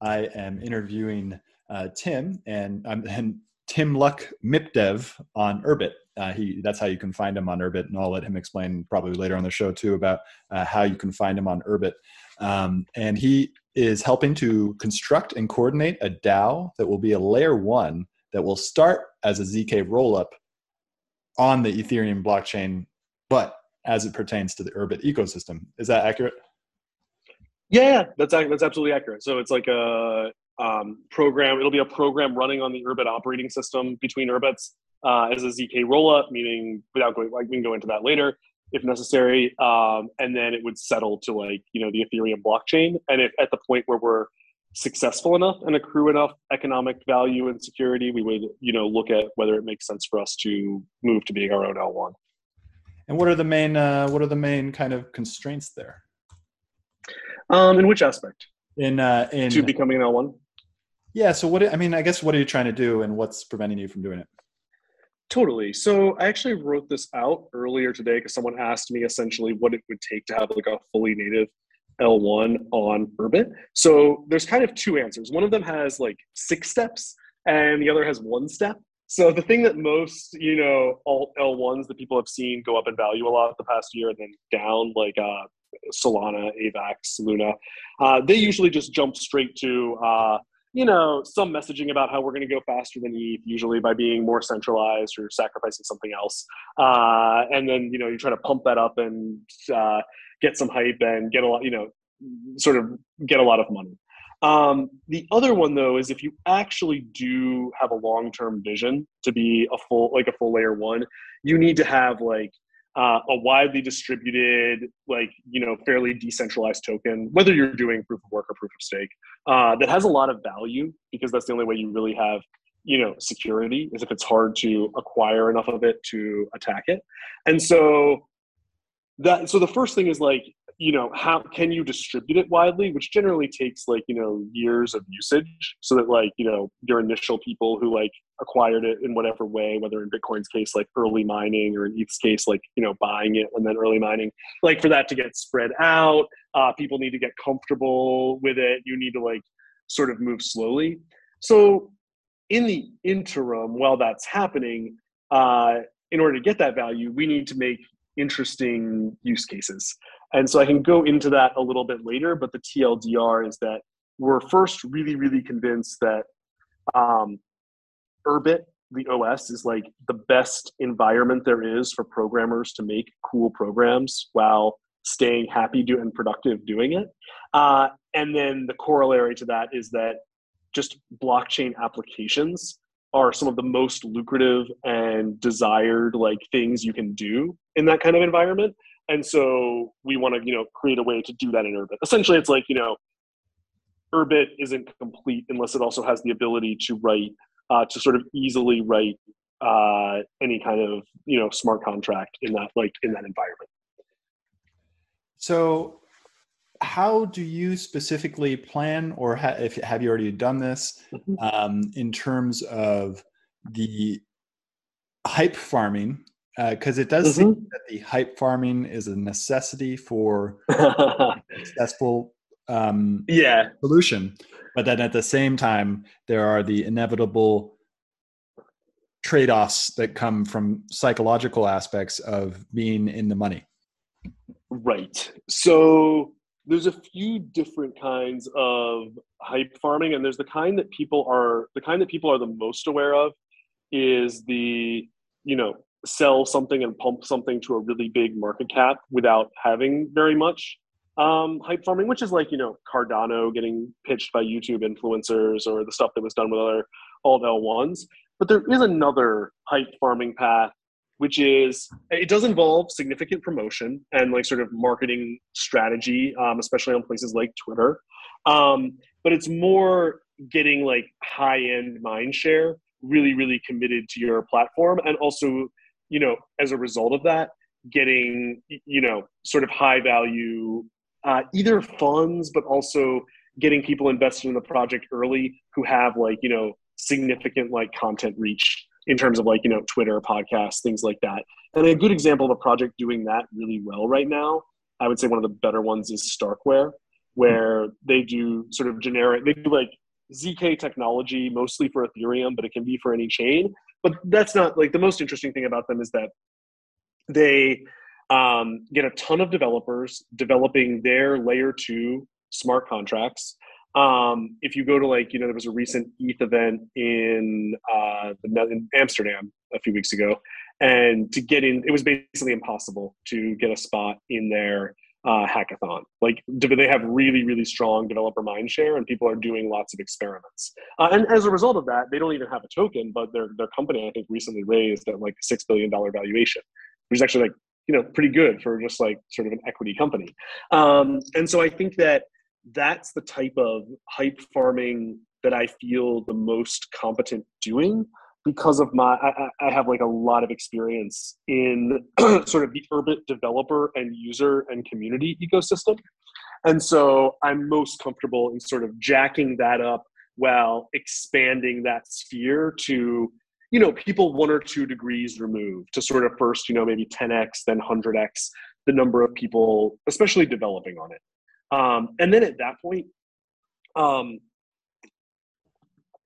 I am interviewing uh, Tim and, um, and Tim Luck Mipdev on Urbit. Uh, he that's how you can find him on Urbit, and I'll let him explain probably later on the show too about uh, how you can find him on Urbit. Um, and he is helping to construct and coordinate a DAO that will be a layer one that will start as a zk rollup on the Ethereum blockchain, but as it pertains to the Urbit ecosystem. Is that accurate? Yeah, that's that's absolutely accurate. So it's like a um, program. It'll be a program running on the Urbit operating system between Urbits uh, as a zk rollup, meaning without going, like we can go into that later if necessary, um, and then it would settle to like you know the Ethereum blockchain. And if at the point where we're successful enough and accrue enough economic value and security, we would you know look at whether it makes sense for us to move to being our own L1. And what are the main uh, what are the main kind of constraints there? Um, in which aspect? In uh, in to becoming an L1. Yeah. So what? I mean, I guess what are you trying to do, and what's preventing you from doing it? Totally. So I actually wrote this out earlier today because someone asked me essentially what it would take to have like a fully native L1 on Urbit. So there's kind of two answers. One of them has like six steps, and the other has one step. So the thing that most you know alt L1s that people have seen go up in value a lot the past year and then down, like uh, Solana, Avax, Luna, uh, they usually just jump straight to uh, you know, some messaging about how we're going to go faster than ETH, usually by being more centralized or sacrificing something else. Uh, and then, you know, you try to pump that up and uh, get some hype and get a lot, you know, sort of get a lot of money. Um, the other one though is if you actually do have a long-term vision to be a full, like a full layer one, you need to have like uh, a widely distributed, like you know, fairly decentralized token, whether you're doing proof of work or proof of stake, uh, that has a lot of value because that's the only way you really have you know security is if it's hard to acquire enough of it to attack it. And so that so the first thing is like you know how can you distribute it widely which generally takes like you know years of usage so that like you know your initial people who like acquired it in whatever way whether in bitcoin's case like early mining or in eth's case like you know buying it and then early mining like for that to get spread out uh, people need to get comfortable with it you need to like sort of move slowly. So in the interim while that's happening uh, in order to get that value we need to make interesting use cases and so I can go into that a little bit later, but the TLDR is that we're first really, really convinced that um, Urbit, the OS, is like the best environment there is for programmers to make cool programs while staying happy do, and productive doing it. Uh, and then the corollary to that is that just blockchain applications are some of the most lucrative and desired like things you can do in that kind of environment and so we want to you know create a way to do that in urbit essentially it's like you know urbit isn't complete unless it also has the ability to write uh, to sort of easily write uh, any kind of you know smart contract in that like in that environment so how do you specifically plan or ha- if have you already done this mm-hmm. um, in terms of the hype farming because uh, it does mm-hmm. seem that the hype farming is a necessity for successful um, yeah solution. But then at the same time, there are the inevitable trade-offs that come from psychological aspects of being in the money. Right. So there's a few different kinds of hype farming, and there's the kind that people are the kind that people are the most aware of is the you know sell something and pump something to a really big market cap without having very much um, hype farming, which is like you know Cardano getting pitched by YouTube influencers or the stuff that was done with other alt L1s. But there is another hype farming path, which is it does involve significant promotion and like sort of marketing strategy, um, especially on places like Twitter. Um, but it's more getting like high end mind share really really committed to your platform and also you know, as a result of that, getting, you know, sort of high value, uh, either funds, but also getting people invested in the project early who have like, you know, significant like content reach in terms of like, you know, Twitter, podcasts, things like that. And a good example of a project doing that really well right now, I would say one of the better ones is Starkware, where they do sort of generic, they do like ZK technology mostly for Ethereum, but it can be for any chain but that's not like the most interesting thing about them is that they um, get a ton of developers developing their layer two smart contracts. Um, if you go to like, you know, there was a recent ETH event in, uh, in Amsterdam a few weeks ago, and to get in, it was basically impossible to get a spot in there uh, hackathon. Like they have really, really strong developer mindshare, and people are doing lots of experiments. Uh, and as a result of that, they don't even have a token, but their their company I think recently raised at like a six billion dollar valuation, which is actually like you know pretty good for just like sort of an equity company. Um, and so I think that that's the type of hype farming that I feel the most competent doing because of my I, I, have like a lot of experience in sort of the urbit developer and user and community ecosystem. And so i'm most comfortable in sort of jacking that up while expanding that sphere to you know people one or two degrees removed to sort of first you know maybe 10x then 100x the number of people especially developing on it. Um, and then at that point um,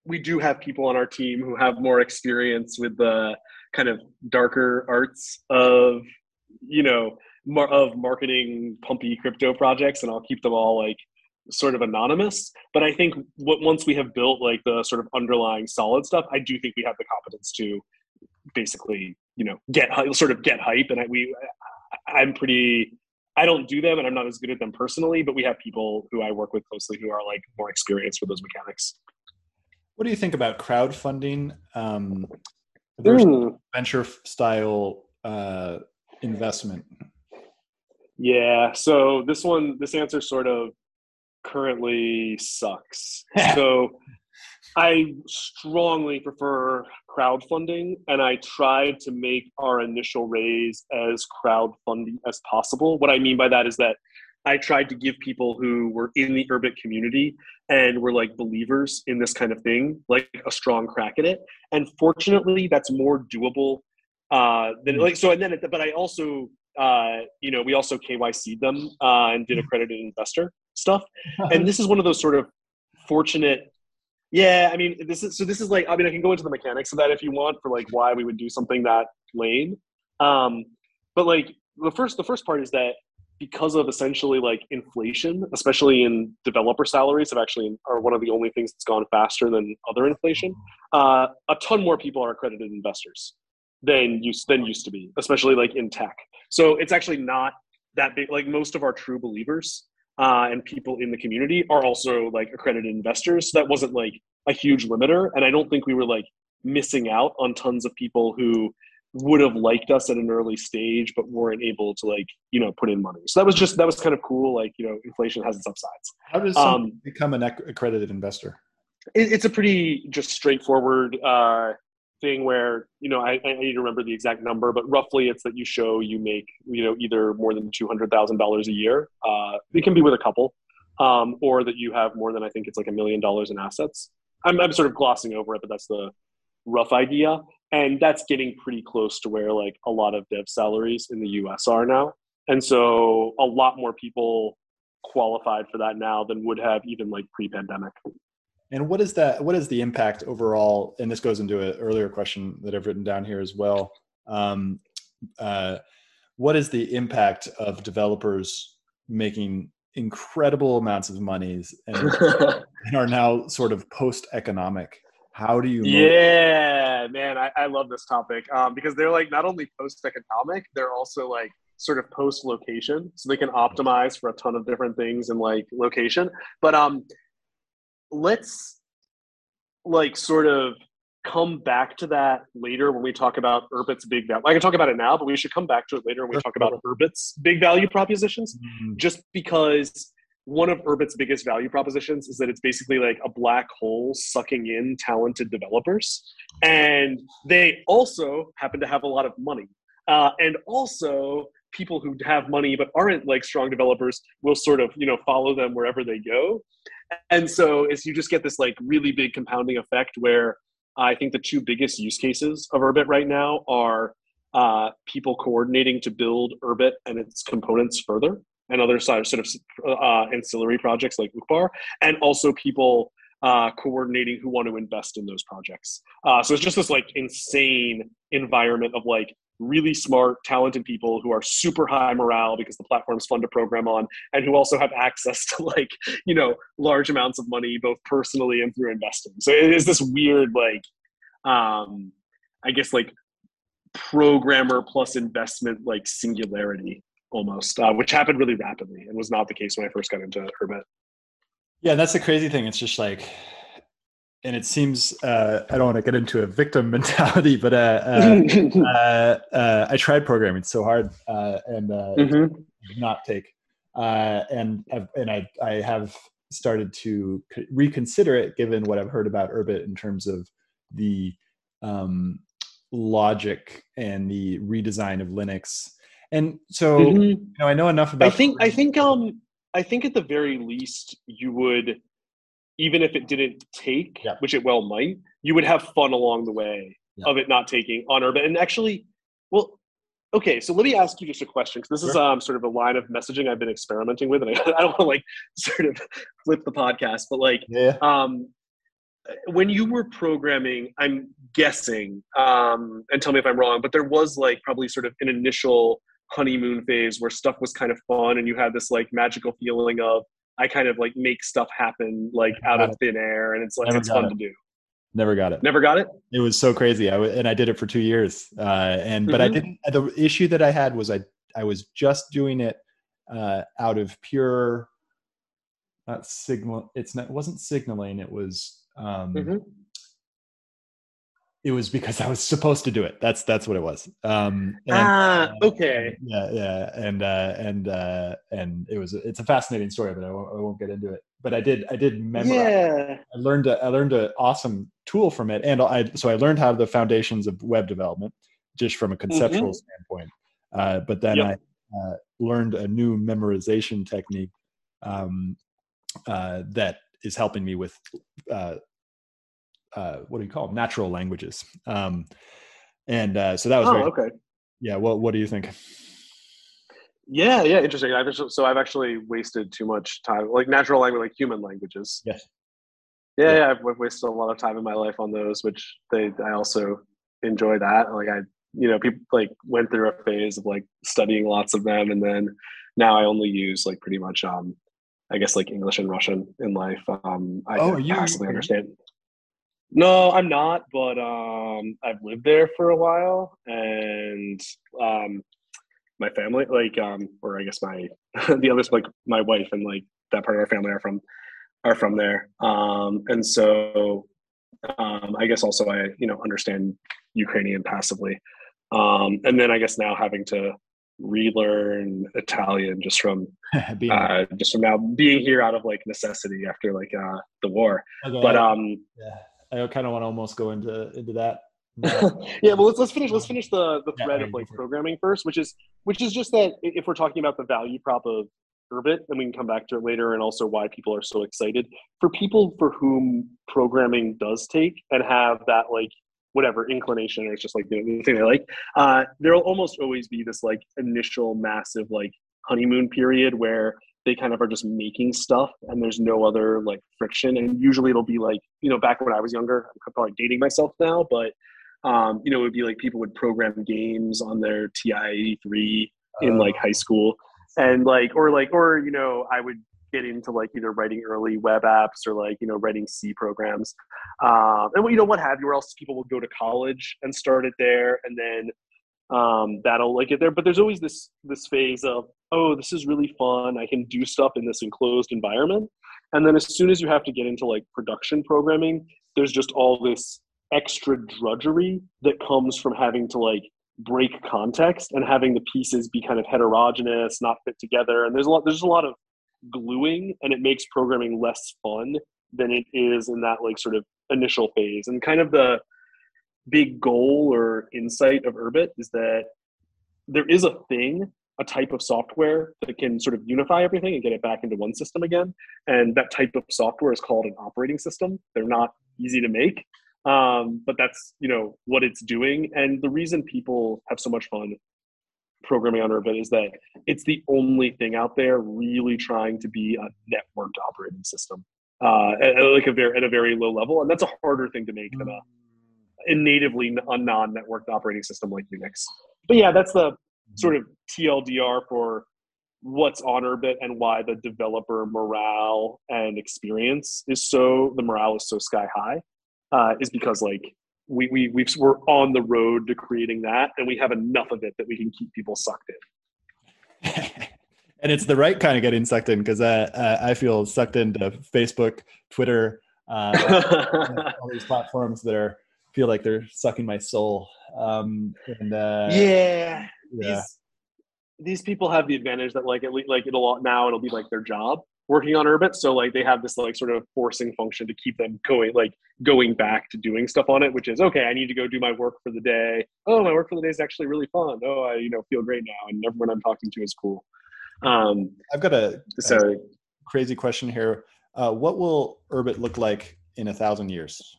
we do have people on our team who have more experience with the kind of darker arts of you know mar- of marketing pumpy crypto projects and i'll keep them all like sort of anonymous. But I think what, once we have built like the sort of underlying solid stuff, I do think we have the competence to basically, you know, get sort of get hype. And I, we, I'm pretty. I don't do them, and I'm not as good at them personally. But we have people who I work with closely who are like more experienced with those mechanics. What do you think about crowdfunding um, versus mm. venture style uh, investment? Yeah, so this one, this answer sort of currently sucks. so I strongly prefer crowdfunding, and I tried to make our initial raise as crowdfunding as possible. What I mean by that is that I tried to give people who were in the urbit community and were like believers in this kind of thing, like a strong crack at it. And fortunately, that's more doable uh, than like so. And then, but I also, uh, you know, we also KYC'd them uh, and did accredited investor stuff. and this is one of those sort of fortunate. Yeah, I mean, this is so. This is like, I mean, I can go into the mechanics of that if you want for like why we would do something that lame. Um, but like the first, the first part is that because of essentially like inflation, especially in developer salaries, have actually are one of the only things that's gone faster than other inflation. Uh, a ton more people are accredited investors than used than used to be, especially like in tech. So it's actually not that big. Like most of our true believers uh, and people in the community are also like accredited investors. So that wasn't like a huge limiter, and I don't think we were like missing out on tons of people who would have liked us at an early stage but weren't able to like you know put in money. So that was just that was kind of cool like you know inflation has its upsides. How does um, become an accredited investor? It, it's a pretty just straightforward uh, thing where you know I, I, need to remember the exact number but roughly it's that you show you make you know either more than $200000 a year. Uh, it can be with a couple um, or that you have more than i think it's like a million dollars in assets. I'm, I'm sort of glossing over it but that's the rough idea and that's getting pretty close to where like a lot of dev salaries in the us are now. And so a lot more people qualified for that now than would have even like pre-pandemic. And what is that what is the impact overall and this goes into an earlier question that i've written down here as well um, uh, what is the impact of developers making incredible amounts of monies and, and are now sort of post economic how do you? Yeah, man, I, I love this topic um, because they're like not only post economic, they're also like sort of post location, so they can optimize for a ton of different things in like location. But um, let's like sort of come back to that later when we talk about Urbit's big value. I can talk about it now, but we should come back to it later when we talk about Urbit's big value propositions, mm-hmm. just because one of Urbit's biggest value propositions is that it's basically like a black hole sucking in talented developers. And they also happen to have a lot of money. Uh, and also, people who have money but aren't like strong developers will sort of you know follow them wherever they go and so as you just get this like really big compounding effect where i think the two biggest use cases of urbit right now are uh, people coordinating to build urbit and its components further and other sort of uh, ancillary projects like Uqbar, and also people uh, coordinating who want to invest in those projects. Uh, so it's just this like insane environment of like really smart, talented people who are super high morale because the platform's fun to program on, and who also have access to like you know large amounts of money both personally and through investing. So it is this weird like, um, I guess like programmer plus investment like singularity almost, uh, which happened really rapidly and was not the case when I first got into Urbit. Yeah, that's the crazy thing. It's just like, and it seems uh, I don't want to get into a victim mentality, but uh, uh, uh, uh I tried programming so hard uh, and mm-hmm. not take, and and I I have started to reconsider it given what I've heard about Urbit in terms of the um, logic and the redesign of Linux and so, mm-hmm. you know, I know enough about. I think. I think. Um. I think at the very least, you would, even if it didn't take, yeah. which it well might, you would have fun along the way yeah. of it not taking on Urbit. And actually, well, okay. So let me ask you just a question because this sure. is um sort of a line of messaging I've been experimenting with, and I, I don't want to like sort of flip the podcast, but like, yeah. um, when you were programming, I'm guessing, um, and tell me if I'm wrong, but there was like probably sort of an initial honeymoon phase where stuff was kind of fun and you had this like magical feeling of I kind of like make stuff happen like out of thin air, and it's like Never it's fun it. to do. Never got it. Never got it. It was so crazy. I w- and I did it for two years. Uh, and but mm-hmm. I didn't. The issue that I had was I I was just doing it uh, out of pure not signal. It's not. It wasn't signaling. It was. Um, mm-hmm it was because I was supposed to do it. That's that's what it was. Um, and, ah, uh, okay. yeah, yeah, and uh, and uh, and it was it's a fascinating story, but I won't, I won't get into it. But I did I did memorize. Yeah. I learned a, I learned an awesome tool from it, and I so I learned how the foundations of web development just from a conceptual mm-hmm. standpoint. Uh, but then yep. I uh, learned a new memorization technique um, uh, that is helping me with uh, uh, what do you call them? natural languages. Um, and uh, so that was oh, very, okay. Yeah. What What do you think? Yeah, yeah, interesting. I've so I've actually wasted too much time, like natural language, like human languages. Yes. Yeah, yeah, yeah I've wasted a lot of time in my life on those, which they I also enjoy that. Like I, you know, people like went through a phase of like studying lots of them, and then now I only use like pretty much, um, I guess like English and Russian in life. Um, I oh, you, passively understand. No, I'm not, but um, I've lived there for a while, and um, my family, like, um, or I guess my the others, like my wife and like that part of our family are from are from there, um, and so um, I guess also I you know understand Ukrainian passively, um, and then I guess now having to relearn Italian just from uh, just from now being here out of like necessity after like uh, the war, okay. but um. Yeah I kind of want to almost go into into that. yeah, well, let's let's finish let's finish the the thread yeah, of like programming first, which is which is just that if we're talking about the value prop of Urbit, and we can come back to it later, and also why people are so excited for people for whom programming does take and have that like whatever inclination or it's just like the, the thing they like. Uh, there'll almost always be this like initial massive like honeymoon period where they kind of are just making stuff and there's no other like friction. And usually it'll be like you know back when i was younger i'm probably dating myself now but um, you know it would be like people would program games on their ti-83 in like high oh. school. And like or like or you know i would get into like either writing early web apps or like you know writing c programs. Um, and you know what have you or else people will go to college and start it there. And then um, that'll like get there. But there's always this this phase of oh, this is really fun. I can do stuff in this enclosed environment. And then as soon as you have to get into like production programming, there's just all this extra drudgery that comes from having to like break context and having the pieces be kind of heterogeneous, not fit together. And there's a lot there's a lot of gluing and it makes programming less fun than it is in that like sort of initial phase. And kind of the big goal or insight of Urbit is that there is a thing, a type of software that can sort of unify everything and get it back into one system again. And that type of software is called an operating system. They're not easy to make, um, but that's you know what it's doing. And the reason people have so much fun programming on Urbit is that it's the only thing out there really trying to be a networked operating system uh, at, at like a very at a very low level, and that's a harder thing to make than a a natively a non-networked operating system like Unix. But yeah, that's the sort of TLDR for what's on Urbit and why the developer morale and experience is so the morale is so sky high uh, is because like we we we we're on the road to creating that and we have enough of it that we can keep people sucked in. and it's the right kind of getting sucked in because I, I I feel sucked into Facebook, Twitter, uh, all these platforms that are feel like they're sucking my soul. Um, and uh, yeah, yeah. These, these people have the advantage that like at least like it'll now it'll be like their job working on Urbit. So like they have this like sort of forcing function to keep them going like going back to doing stuff on it, which is okay, I need to go do my work for the day. Oh, my work for the day is actually really fun. Oh, I you know feel great now and everyone I'm talking to is cool. Um I've got a, so, a crazy question here. Uh, what will Urbit look like in a thousand years?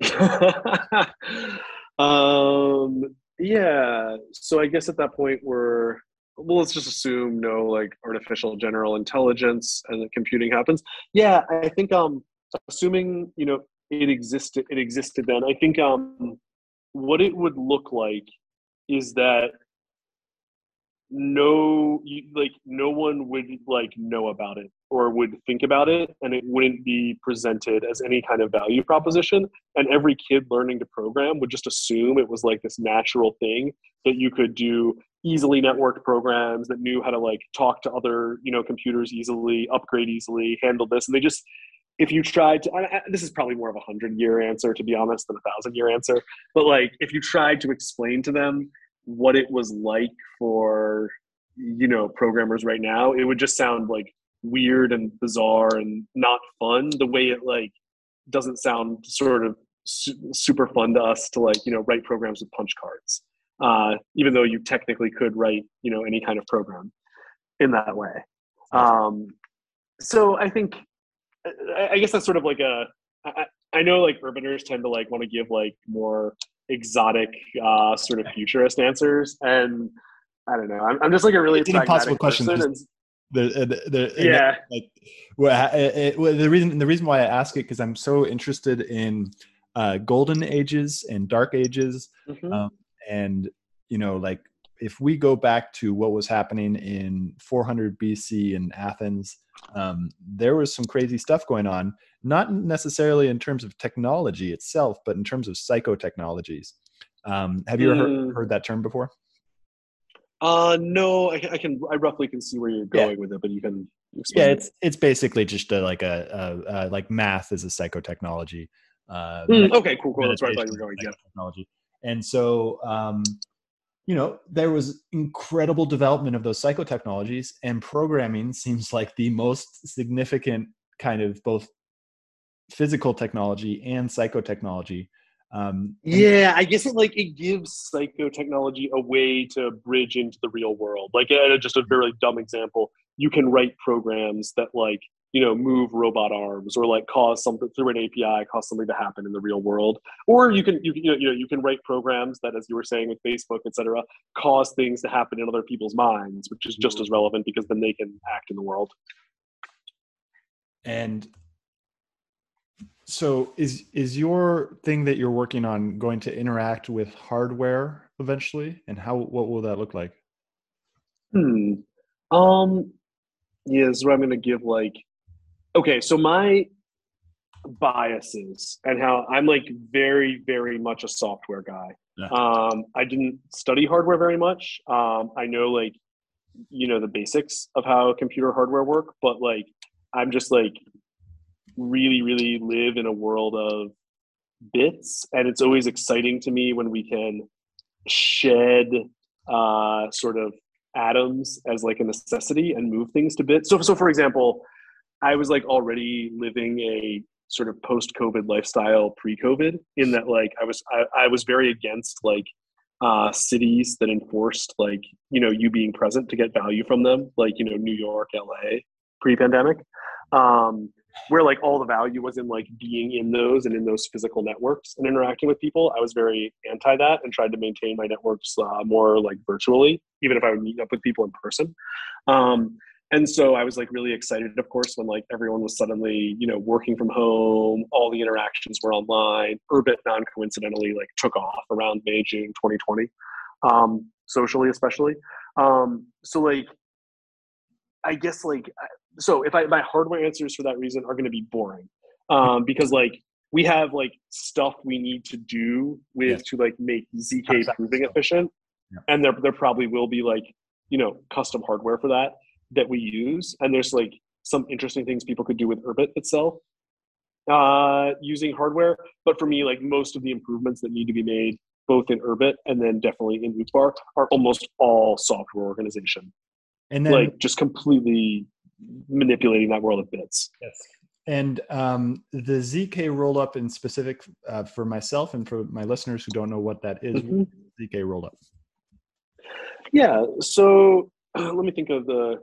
um, yeah. So I guess at that point we're well. Let's just assume no like artificial general intelligence and that computing happens. Yeah, I think um, assuming you know it existed, it existed then. I think um, what it would look like is that no like no one would like know about it or would think about it and it wouldn't be presented as any kind of value proposition. And every kid learning to program would just assume it was like this natural thing that you could do easily networked programs that knew how to like talk to other you know computers easily upgrade easily handle this. And they just if you tried to I, this is probably more of a hundred year answer to be honest than a thousand year answer. But like if you tried to explain to them what it was like for you know programmers right now it would just sound like weird and bizarre and not fun the way it like doesn't sound sort of su- super fun to us to like you know write programs with punch cards uh, even though you technically could write you know any kind of program in that way. Um, so i think i guess that's sort of like a I, I know like urbiters tend to like want to give like more exotic uh, sort of futurist answers and i don't know i'm, I'm just like a really it's an impossible question and, the, the, the yeah like well, it, it, the reason the reason why i ask it because i'm so interested in uh, golden ages and dark ages mm-hmm. um, and you know like if we go back to what was happening in 400 bc in athens um, there was some crazy stuff going on not necessarily in terms of technology itself but in terms of psychotechnologies um, have you mm. ever heard, heard, that term before uh no I, I, can i roughly can see where you're going yeah. with it but you can yeah it's it's basically just a, like a, a, a, like math is a psychotechnology uh, mm, okay cool cool. that's right i thought you were going yeah. technology and so um you know there was incredible development of those psychotechnologies and programming seems like the most significant kind of both physical technology and psychotechnology um, yeah i guess it like it gives psychotechnology a way to bridge into the real world. Like uh, just a very dumb example you can write programs that like you know move robot arms or like cause something through an api cause something to happen in the real world. Or you can you, you know you know you can write programs that as you were saying with facebook etc cause things to happen in other people's minds which is just as relevant because then they can act in the world. And so is is your thing that you're working on going to interact with hardware eventually and how what will that look like hmm um yeah, so I'm going to give like okay, so my biases and how I'm like very, very much a software guy. Yeah. Um, I didn't study hardware very much. Um, I know like, you know, the basics of how computer hardware work, but like, I'm just like really, really live in a world of bits. And it's always exciting to me when we can shed uh, sort of atoms as like a necessity and move things to bits. So, so for example, I was like already living a sort of post-COVID lifestyle pre-COVID in that like I was I, I was very against like uh, cities that enforced like you know you being present to get value from them like you know New York, LA pre-pandemic. Um, where like all the value was in like being in those and in those physical networks and interacting with people i was very anti that and tried to maintain my networks uh, more like virtually even if i would meet up with people in person. Um, and so i was like really excited of course when like everyone was suddenly you know working from home all the interactions were online urbit non-coincidentally like took off around may june 2020 um, socially especially. Um, so like i guess like so if i my hardware answers for that reason are going to be boring. Um, because like we have like stuff we need to do with yeah. to like make zk proving efficient. Yeah. and there, there probably will be like you know custom hardware for that that we use. And there's like some interesting things people could do with urbit itself uh, using hardware. But for me like most of the improvements that need to be made both in urbit and then definitely in Uqbar are almost all software organization. And then like just completely manipulating that world of bits yes and um, the zk rollup in specific uh, for myself and for my listeners who don't know what that is, mm-hmm. zk rollup yeah so let me think of the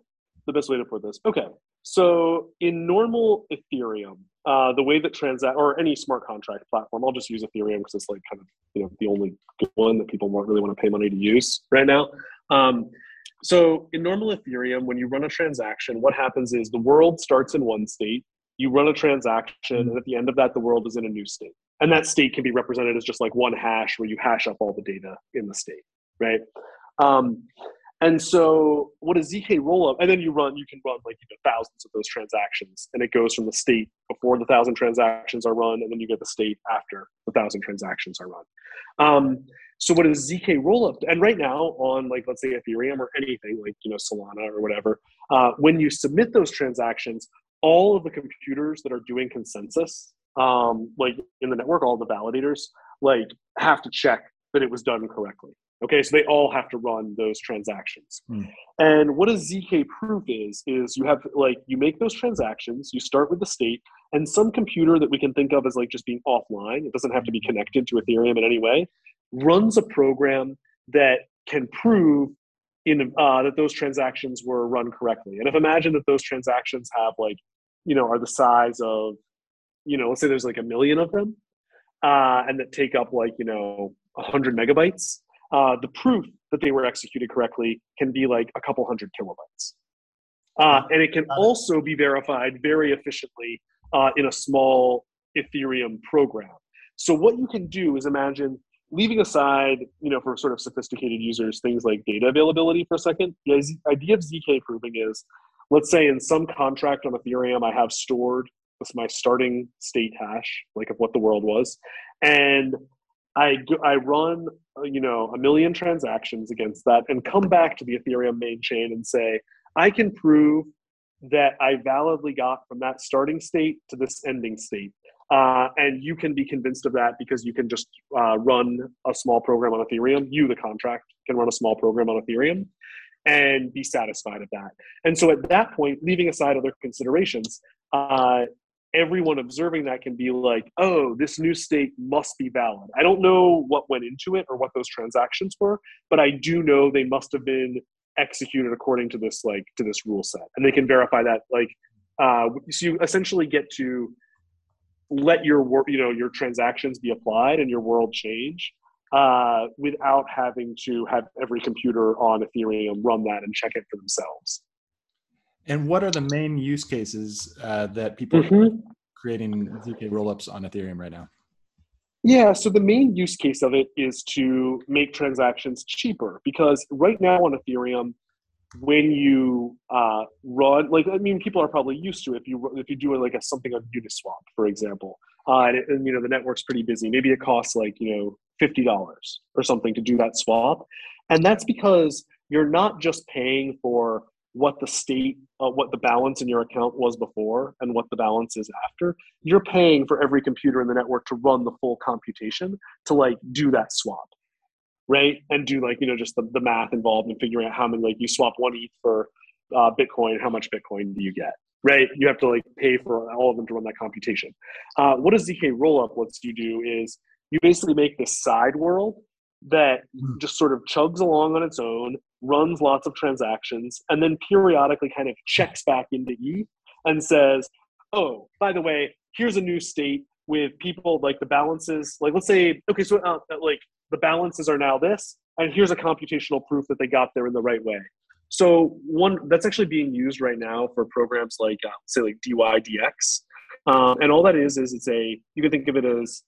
the best way to put this. Okay, so in normal Ethereum, uh, the way that transact or any smart contract platform, I'll just use Ethereum because it's like kind of you know the only one that people really want to pay money to use right now. Um, so in normal Ethereum, when you run a transaction, what happens is the world starts in one state. You run a transaction, and at the end of that, the world is in a new state. And that state can be represented as just like one hash where you hash up all the data in the state, right? Um, And so what a ZK rollup, and then you run, you can run like you know thousands of those transactions, and it goes from the state before the thousand transactions are run, and then you get the state after the thousand transactions are run. Um, so what is ZK rollup? And right now on like let's say Ethereum or anything like you know Solana or whatever, uh, when you submit those transactions, all of the computers that are doing consensus, um, like in the network, all the validators, like have to check that it was done correctly. Okay, so they all have to run those transactions. Hmm. And what a ZK proof is, is you have like, you make those transactions, you start with the state, and some computer that we can think of as like just being offline, it doesn't have to be connected to Ethereum in any way, runs a program that can prove in uh, that those transactions were run correctly. And if imagine that those transactions have like, you know, are the size of, you know, let's say there's like a million of them, uh, and that take up like, you know, 100 megabytes uh, the proof that they were executed correctly can be like a couple hundred kilobytes. Uh, and it can also be verified very efficiently uh, in a small Ethereum program. So what you can do is imagine leaving aside, you know, for sort of sophisticated users, things like data availability for a second. The idea of zk proving is, let's say in some contract on Ethereum, I have stored this my starting state hash, like of what the world was, and I I run uh, you know a million transactions against that and come back to the Ethereum main chain and say I can prove that I validly got from that starting state to this ending state. Uh, and you can be convinced of that because you can just uh, run a small program on Ethereum. You, the contract, can run a small program on Ethereum and be satisfied of that. And so at that point, leaving aside other considerations, uh, everyone observing that can be like, oh, this new state must be valid. I don't know what went into it or what those transactions were, but I do know they must have been executed according to this like to this rule set, and they can verify that. Like, uh, so you essentially get to let your work, you know, your transactions be applied and your world change. Uh, without having to have every computer on Ethereum run that and check it for themselves. And what are the main use cases uh, that people mm-hmm. are creating ZK rollups on Ethereum right now? Yeah, so the main use case of it is to make transactions cheaper because right now on Ethereum, when you uh, run, like I mean, people are probably used to it. if you if you do like a something on Uniswap, for example, uh, and, it, and you know the network's pretty busy. Maybe it costs like you know fifty dollars or something to do that swap, and that's because you're not just paying for what the state, uh, what the balance in your account was before and what the balance is after, you're paying for every computer in the network to run the full computation to like do that swap, right? And do like, you know, just the, the math involved in figuring out how many, like you swap one ETH for uh, Bitcoin, how much Bitcoin do you get? Right, you have to like pay for all of them to run that computation. Uh, what does ZK rollup lets you do is you basically make this side world that hmm. just sort of chugs along on its own runs lots of transactions, and then periodically kind of checks back into ETH and says, oh, by the way, here's a new state with people like the balances. Like, let's say, okay, so uh, like the balances are now this, and here's a computational proof that they got there in the right way. So one that's actually being used right now for programs like uh, say like DYDX, um, and all that is is it's a you can think of it as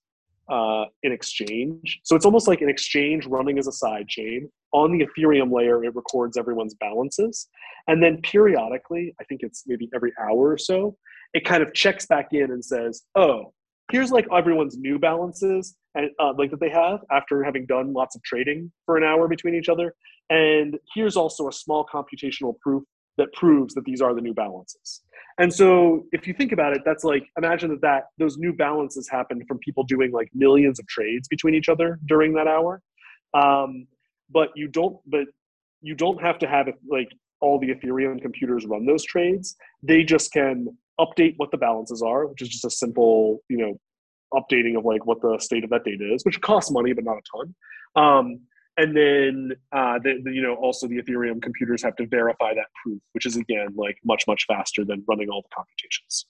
uh, an exchange. So it's almost like an exchange running as a side chain. On the Ethereum layer, it records everyone's balances. And then periodically, I think it's maybe every hour or so, it kind of checks back in and says, oh, here's like everyone's new balances and uh, like that they have after having done lots of trading for an hour between each other. And here's also a small computational proof that proves that these are the new balances. And so if you think about it, that's like imagine that, that those new balances happened from people doing like millions of trades between each other during that hour. Um, but you don't but you don't have to have like all the Ethereum computers run those trades. They just can update what the balances are, which is just a simple, you know, updating of like what the state of that data is, which costs money but not a ton. Um, and then uh, the, the, you know also the ethereum computers have to verify that proof which is again like much much faster than running all the computations.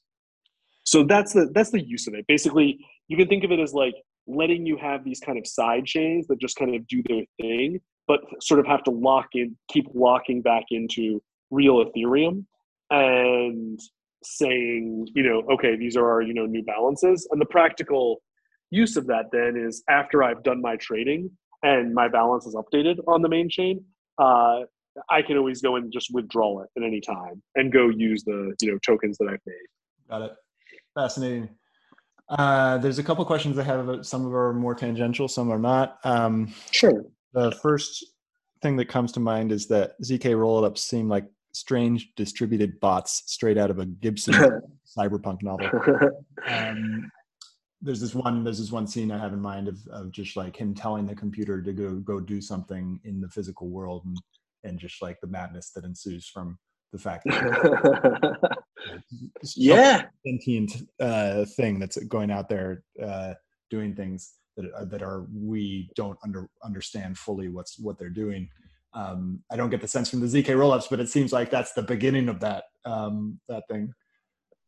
So that's the that's the use of it. Basically you can think of it as like letting you have these kind of side chains that just kind of do their thing but sort of have to lock in keep locking back into real ethereum and saying you know okay these are our you know new balances. And the practical use of that then is after i've done my trading and my balance is updated on the main chain, uh, I can always go and just withdraw it at any time and go use the you know tokens that I've made. Got it. Fascinating. Uh, there's a couple questions I have. Some of are more tangential, some are not. Um, sure. The first thing that comes to mind is that zk rollups seem like strange distributed bots straight out of a Gibson cyberpunk novel. Um, there's this one there's this one scene I have in mind of, of just like him telling the computer to go go do something in the physical world and and just like the madness that ensues from the fact that yeah sentient uh, thing that's going out there uh, doing things that are, that are we don't under understand fully what's what they're doing. Um, I don't get the sense from the zk rollups, but it seems like that's the beginning of that um, that thing.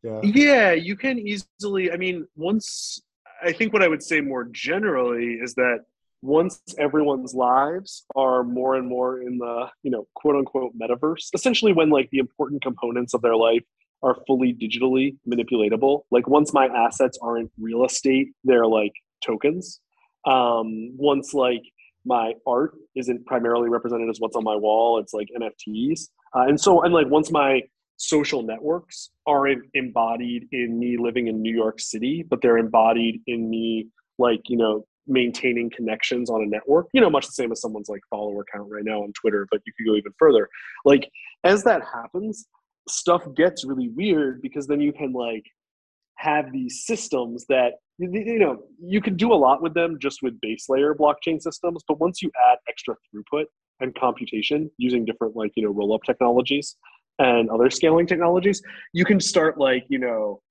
Yeah. yeah, you can easily. I mean, once I think what I would say more generally is that once everyone's lives are more and more in the you know quote unquote metaverse essentially when like the important components of their life are fully digitally manipulatable like once my assets aren't real estate they're like tokens um once like my art isn't primarily represented as what's on my wall it's like nfts uh, and so and like once my social networks aren't embodied in me living in new york city but they're embodied in me like you know maintaining connections on a network you know much the same as someone's like follower count right now on twitter but you could go even further. Like as that happens stuff gets really weird because then you can like have these systems that you know you can do a lot with them just with base layer blockchain systems but once you add extra throughput and computation using different like you know roll up technologies and other scaling technologies you can start like you know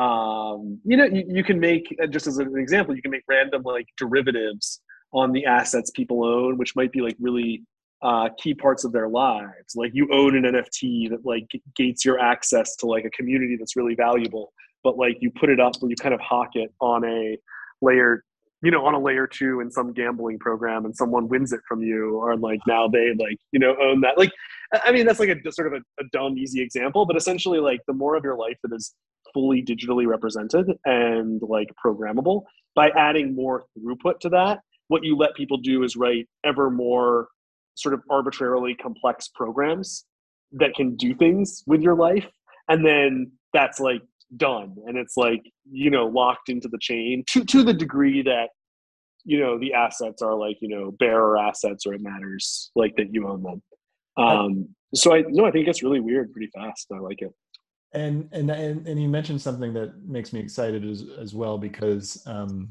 um, you know you, you can make uh, just as an example you can make random like derivatives on the assets people own which might be like really uh, key parts of their lives. Like you own an nft that like gates your access to like a community that's really valuable but like you put it up and you kind of hawk it on a layer you know on a layer two in some gambling program and someone wins it from you or like now they like you know own that like i mean that's like a sort of a, a dumb easy example but essentially like the more of your life that is fully digitally represented and like programmable. By adding more throughput to that, what you let people do is write ever more sort of arbitrarily complex programs that can do things with your life. And then that's like done. And it's like, you know, locked into the chain to, to the degree that, you know, the assets are like, you know, bearer assets or it matters like that you own them. Um, so I no, I think it's really weird pretty fast. I like it and and and, and you mentioned something that makes me excited as, as well because um,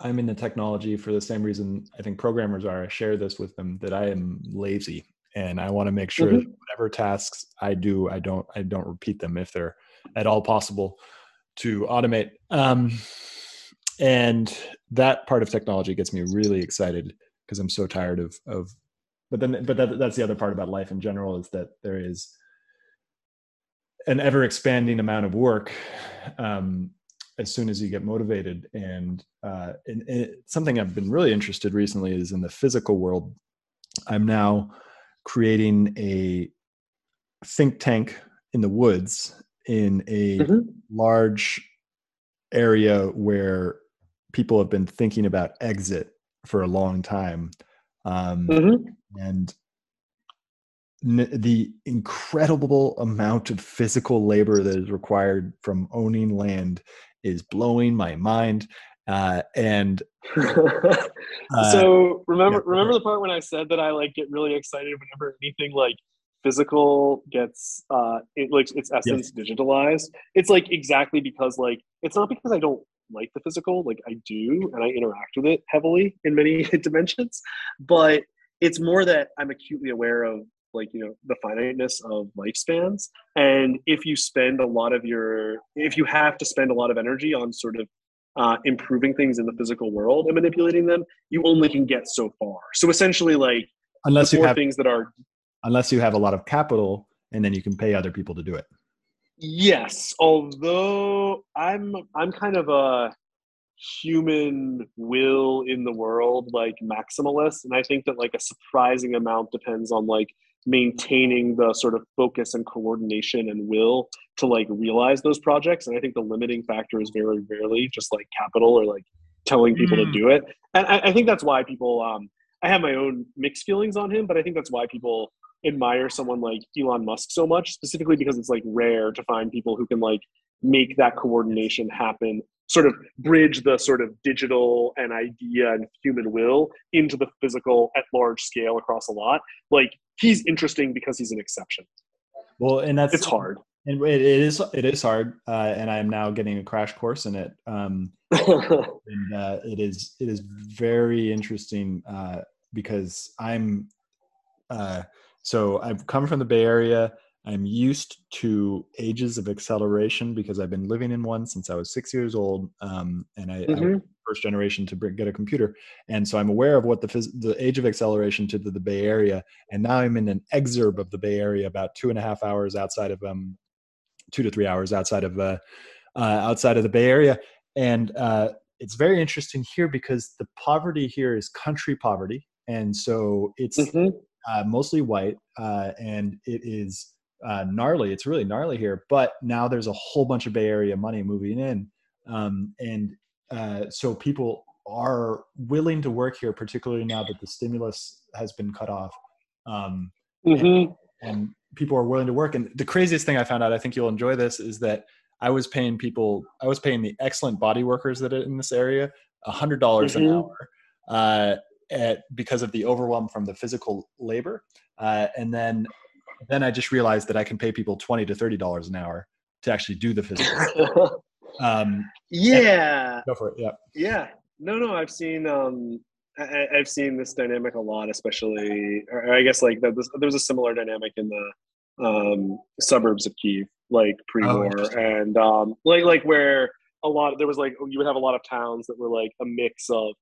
i'm in the technology for the same reason i think programmers are i share this with them that i am lazy and i want to make sure mm-hmm. whatever tasks i do i don't i don't repeat them if they're at all possible to automate um, and that part of technology gets me really excited because i'm so tired of of but then but that, that's the other part about life in general is that there is an ever expanding amount of work um, as soon as you get motivated. And, uh, and, and, something I've been really interested recently is in the physical world. I'm now creating a think tank in the woods in a mm-hmm. large area where people have been thinking about exit for a long time. Um, mm-hmm. And the incredible amount of physical labor that is required from owning land is blowing my mind uh, and uh, so remember yeah. remember the part when i said that i like get really excited whenever anything like physical gets uh it like its essence yes. digitalized. It's like exactly because like it's not because i don't like the physical like i do and i interact with it heavily in many dimensions but it's more that i'm acutely aware of like you know the finiteness of lifespans. And if you spend a lot of your if you have to spend a lot of energy on sort of uh, improving things in the physical world and manipulating them you only can get so far. So essentially like unless you have things that are unless you have a lot of capital and then you can pay other people to do it yes although i'm i'm kind of a human will in the world like maximalist and i think that like a surprising amount depends on like maintaining the sort of focus and coordination and will to like realize those projects and i think the limiting factor is very rarely just like capital or like telling people mm. to do it and I, I, think that's why people um i have my own mixed feelings on him but i think that's why people admire someone like Elon Musk so much, specifically because it's like rare to find people who can like make that coordination happen, sort of bridge the sort of digital and idea and human will into the physical at large scale across a lot. Like he's interesting because he's an exception. Well, and that's it's hard. And it is it is hard, uh, and I am now getting a crash course in it. Um, and uh, it is it is very interesting uh, because I'm uh, so I've come from the Bay Area. I'm used to ages of acceleration because I've been living in one since I was six years old, um, and I, mm-hmm. I first generation to bring, get a computer, and so I'm aware of what the phys- the age of acceleration to the, the, Bay Area, and now I'm in an exurb of the Bay Area, about two and a half hours outside of um, two to three hours outside of uh, uh, outside of the Bay Area, and uh, it's very interesting here because the poverty here is country poverty, and so it's mm-hmm. Uh, mostly white, uh, and it is uh, gnarly. It's really gnarly here. But now there's a whole bunch of Bay Area money moving in, um, and uh, so people are willing to work here, particularly now that the stimulus has been cut off. Um, mm-hmm. and, and people are willing to work. And the craziest thing I found out, I think you'll enjoy this, is that I was paying people, I was paying the excellent body workers that are in this area a hundred dollars mm-hmm. an hour. Uh, at, because of the overwhelm from the physical labor. Uh, and then, then I just realized that I can pay people 20 to $30 an hour to actually do the physical. um, yeah. Go for it. Yeah. Yeah. No, no, I've seen, um, I, have seen this dynamic a lot, especially, or I guess like there's, there's a similar dynamic in the um, suburbs of Kiev, like pre-war, oh, and um, like like where a lot there was like you would have a lot of towns that were like a mix of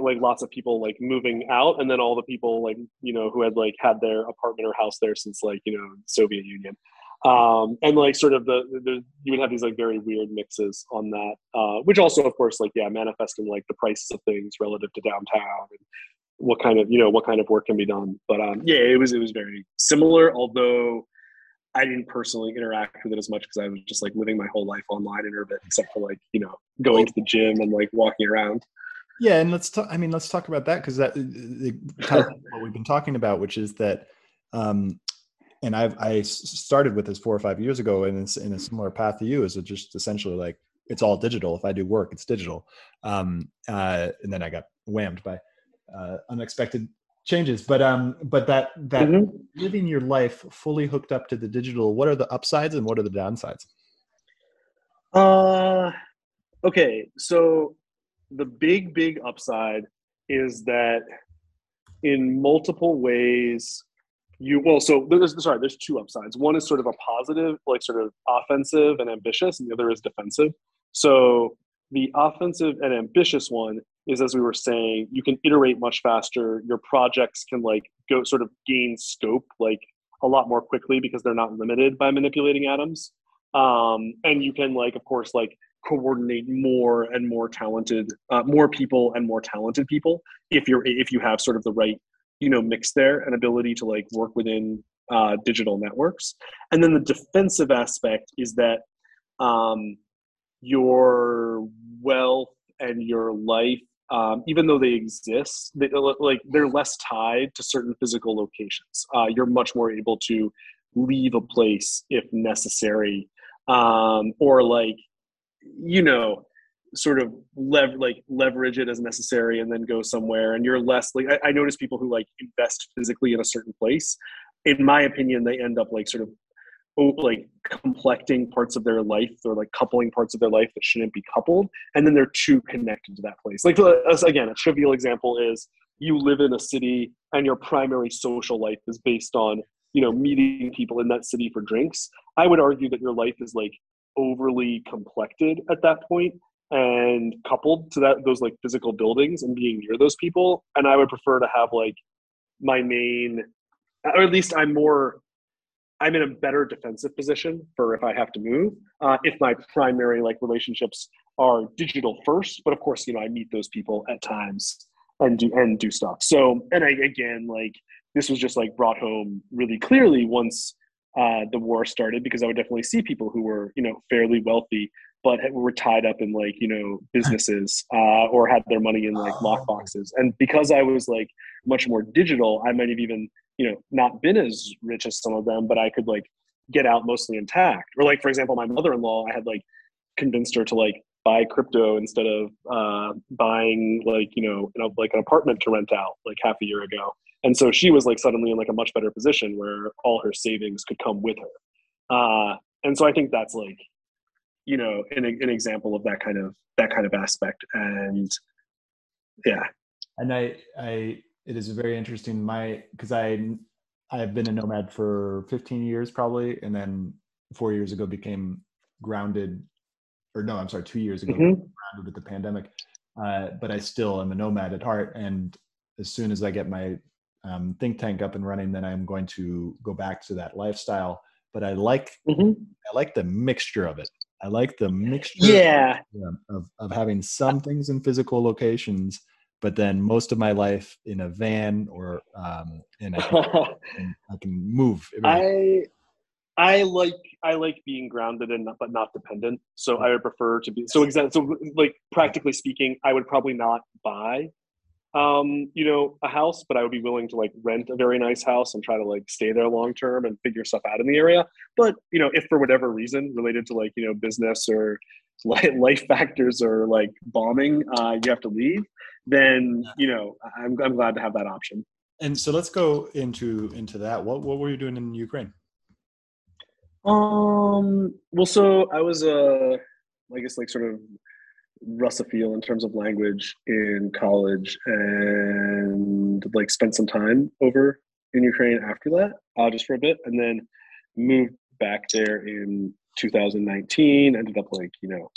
like lots of people like moving out, and then all the people like you know who had like had their apartment or house there since like you know Soviet Union. Um, and like sort of the, the, you would have these like very weird mixes on that uh, which also of course like yeah manifesting like the prices of things relative to downtown and what kind of you know what kind of work can be done. But um, yeah it was it was very similar although i didn't personally interact with it as much because i was just like living my whole life online in urbit except for like you know going to the gym and like walking around yeah and let's talk i mean let's talk about that because that kind of what we've been talking about which is that um, and I've I started with this four or five years ago, and it's in a similar path to you. Is it just essentially like it's all digital? If I do work, it's digital. Um, uh, and then I got whammed by uh, unexpected changes. But um, but that that mm-hmm. living your life fully hooked up to the digital. What are the upsides and what are the downsides? Uh, okay. So the big big upside is that in multiple ways you well so there's sorry there's two upsides. One is sort of a positive like sort of offensive and ambitious and the other is defensive. So the offensive and ambitious one is as we were saying you can iterate much faster. Your projects can like go sort of gain scope like a lot more quickly because they're not limited by manipulating atoms. Um, and you can like of course like coordinate more and more talented uh, more people and more talented people if you're if you have sort of the right you know mix there an ability to like work within uh, digital networks. And then the defensive aspect is that um, your wealth and your life um, even though they exist they, like they're less tied to certain physical locations. Uh, you're much more able to leave a place if necessary um, or like you know sort of lev- like leverage it as necessary and then go somewhere. And you're less like I, I notice people who like invest physically in a certain place. In my opinion they end up like sort of oh, like complecting parts of their life or like coupling parts of their life that shouldn't be coupled. And then they're too connected to that place. Like uh, again a trivial example is you live in a city and your primary social life is based on you know meeting people in that city for drinks. I would argue that your life is like overly complected at that point and coupled to that those like physical buildings and being near those people. And i would prefer to have like my main or at least i'm more i'm in a better defensive position for if i have to move uh, if my primary like relationships are digital first. But of course you know i meet those people at times and do and do stuff. So and i again like this was just like brought home really clearly once uh, the war started because I would definitely see people who were, you know, fairly wealthy but were tied up in like you know businesses uh, or had their money in like lock Oh. boxes. And because I was like much more digital, I might have even you know not been as rich as some of them, but I could like get out mostly intact. Or like for example, my mother-in-law, I had like convinced her to like buy crypto instead of uh, buying like you know, you know like an apartment to rent out like half a year ago. And so she was like suddenly in like a much better position where all her savings could come with her. Uh, and so I think that's like you know an, an example of that kind of that kind of aspect. And yeah. And i i it is very interesting. My because i i've been a nomad for 15 years probably and then four years ago became grounded or no i'm sorry two years ago Mhm. grounded with the pandemic. Uh, but i still am a nomad at heart. And as soon as i get my um, think tank up and running then i'm going to go back to that lifestyle. But i like Mhm. i like the mixture of it. I like the mixture yeah. yeah, of, of having some things in physical locations but then most of my life in a van or um and i can, I can move i i like i like being grounded and not, but not dependent. So i would prefer to be so exactly so like practically speaking i would probably not buy um you know a house but i would be willing to like rent a very nice house and try to like stay there long term and figure stuff out in the area. But you know if for whatever reason related to like you know business or life factors or like bombing uh you have to leave then you know i'm, I'm glad to have that option. And so let's go into into that. What what were you doing in ukraine? Um well so i was uh i guess like sort of Russophile in terms of language in college and like spent some time over in Ukraine after that, uh, just for a bit, and then moved back there in 2019. Ended up like you know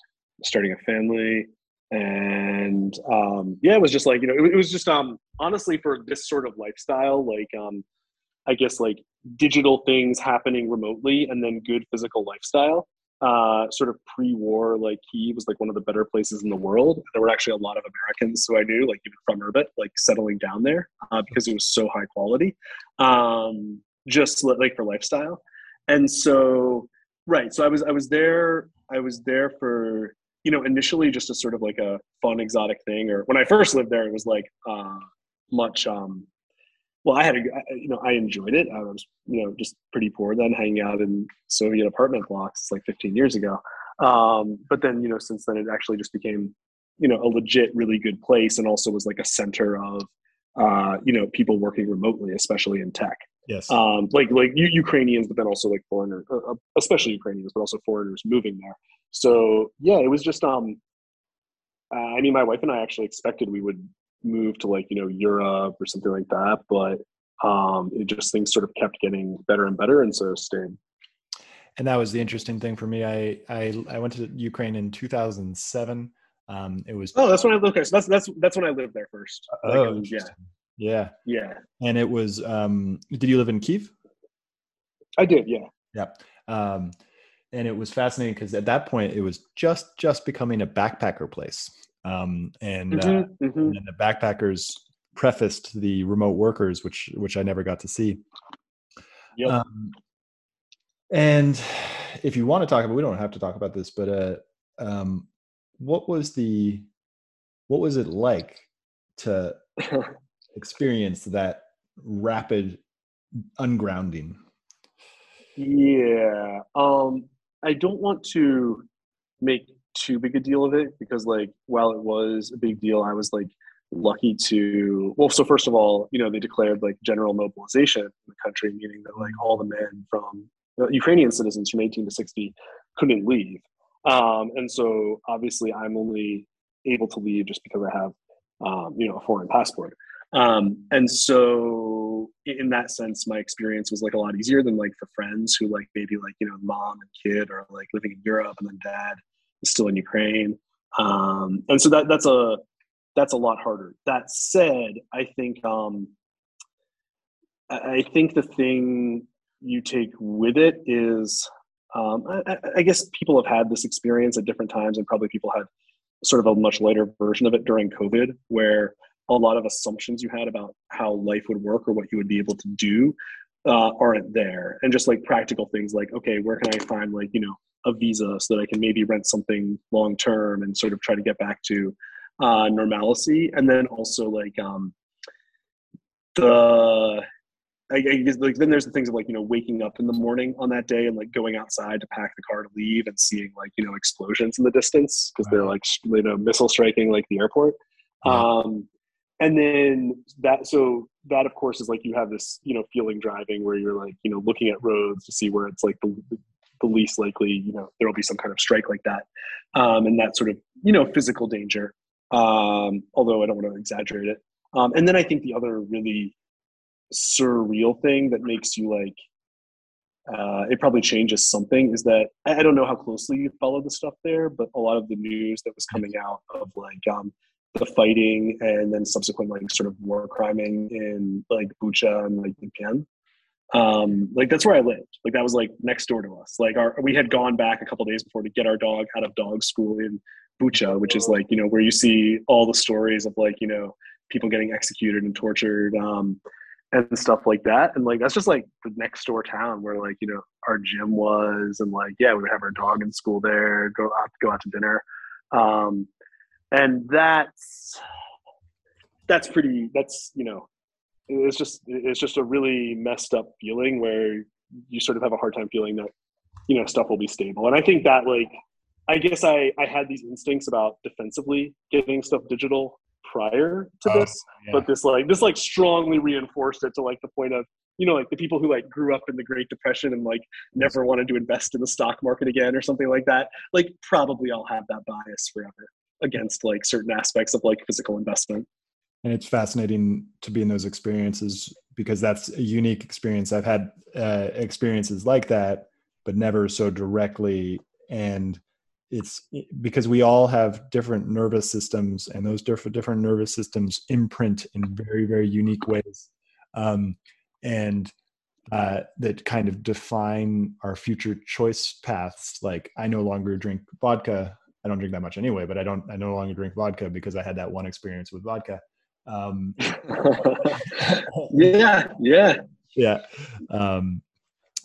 starting a family, and um, yeah, it was just like you know it, it was just um honestly for this sort of lifestyle, like um I guess like digital things happening remotely, and then good physical lifestyle uh, sort of pre-war, like Kiev was like one of the better places in the world. There were actually a lot of Americans who I knew, like even from Urbit, like settling down there uh, because it was so high quality, um, just like for lifestyle. And so, right, so I was I was there. I was there for you know initially just a sort of like a fun exotic thing. Or when I first lived there, it was like uh, much. Um, well, I had a, you know, I enjoyed it. I was, you know, just pretty poor then, hanging out in Soviet apartment blocks. Like 15 years ago. Um, but then, you know, since then, it actually just became, you know, a legit, really good place, and also was like a center of, uh, you know, people working remotely, especially in tech. yes Um, like like U- Ukrainians, but then also like foreigners, uh, uh, especially Ukrainians, but also foreigners moving there. So yeah, it was just. Um, uh, I mean, my wife and I actually expected we would move to like you know Europe or something like that, but um, it just things sort of kept getting better and better, and so stayed. and that was the interesting thing for me i i, I went to ukraine in 2007 um it was Oh, that's when I okay. So that's that's that's when I lived there first. Like, oh, um, yeah, yeah yeah, and it was um did you live in kiev I did. Yeah, Yeah. Um, and it was fascinating because at that point it was just just becoming a backpacker place. Um, and, uh, Mhm, mhm. and the backpackers prefaced the remote workers, which which I never got to see. Yep. Um, and if you want to talk about, we don't have to talk about this, but uh, um, what was the what was it like to experience that rapid ungrounding? Yeah. Um, I don't want to make too big a deal of it because, like, while it was a big deal, I was like lucky to. Well, so first of all, you know, they declared like general mobilization in the country, meaning that like all the men from Ukrainian citizens from 18 to 60 couldn't leave. Um, and so obviously, I'm only able to leave just because I have, um, you know, a foreign passport. Um, and so in that sense, my experience was like a lot easier than like for friends who like maybe like, you know, mom and kid are like living in Europe and then dad still in Ukraine. Um, and so that, that's a, that's a lot harder. That said, I think, um, I think the thing you take with it is, um, I, I- I guess people have had this experience at different times and probably people had sort of a much lighter version of it during COVID where a lot of assumptions you had about how life would work or what you would be able to do uh, aren't there and just like practical things like okay where can i find like you know a visa so that i can maybe rent something long term and sort of try to get back to uh, normalcy. And then also like um the I, I guess like then there's the things of like you know waking up in the morning on that day and like going outside to pack the car to leave and seeing like you know explosions in the distance because they're like you know missile striking like the airport. Um and then that so that of course is like you have this you know feeling driving where you're like you know looking at roads to see where it's like the, the least likely you know there will be some kind of strike like that um and that sort of you know physical danger um although i don't want to exaggerate it um and then i think the other really surreal thing that makes you like uh, it probably changes something is that I, don't know how closely you follow the stuff there, but a lot of the news that was coming out of like um, the fighting and then subsequent like sort of war criming in like Bucha and like Irpin. Um, like that's where I lived. Like that was like next door to us. Like our we had gone back a couple days before to get our dog out of dog school in Bucha, which is like you know where you see all the stories of like you know people getting executed and tortured. Um, and stuff like that. And like that's just like the next door town where like you know our gym was, and like yeah, we would have our dog in school there, go out go out to dinner, um, and that's that's pretty. That's you know, it's just it's just a really messed up feeling where you sort of have a hard time feeling that you know stuff will be stable. And I think that like I guess I I had these instincts about defensively getting stuff digital prior to oh, this, yeah. but this like this like strongly reinforced it to like the point of you know like the people who like grew up in the Great Depression and like never wanted to invest in the stock market again or something like that. Like probably I'll have that bias forever against like certain aspects of like physical investment. And it's fascinating to be in those experiences because that's a unique experience. I've had uh, experiences like that, but never so directly. And it's because we all have different nervous systems and those different different nervous systems imprint in very very unique ways. Um, and uh, that kind of define our future choice paths. Like i no longer drink vodka. I don't drink that much anyway but i don't i no longer drink vodka because i had that one experience with vodka um, yeah yeah. Yeah um,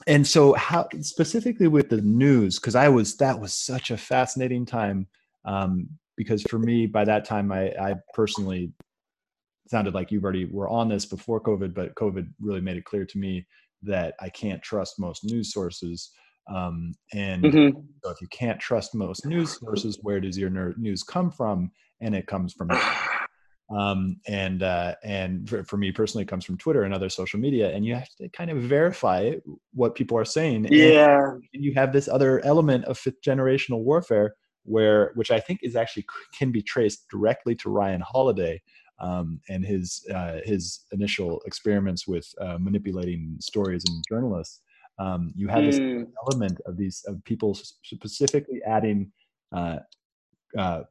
and so how specifically with the news because i was that was such a fascinating time um, because for me by that time i i personally sounded like you've already were on this before covid but covid really made it clear to me that i can't trust most news sources um, and mm-hmm. so if you can't trust most news sources where does your news come from? And it comes from um, and uh, and for, for, me personally, it comes from Twitter and other social media, and you have to kind of verify what people are saying. Yeah, and you have this other element of fifth generational warfare, where which I think is actually can be traced directly to Ryan Holiday. Um, and his uh, his initial experiments with uh, manipulating stories and journalists, um, you have mm. this hmm. element of these of people specifically adding uh, uh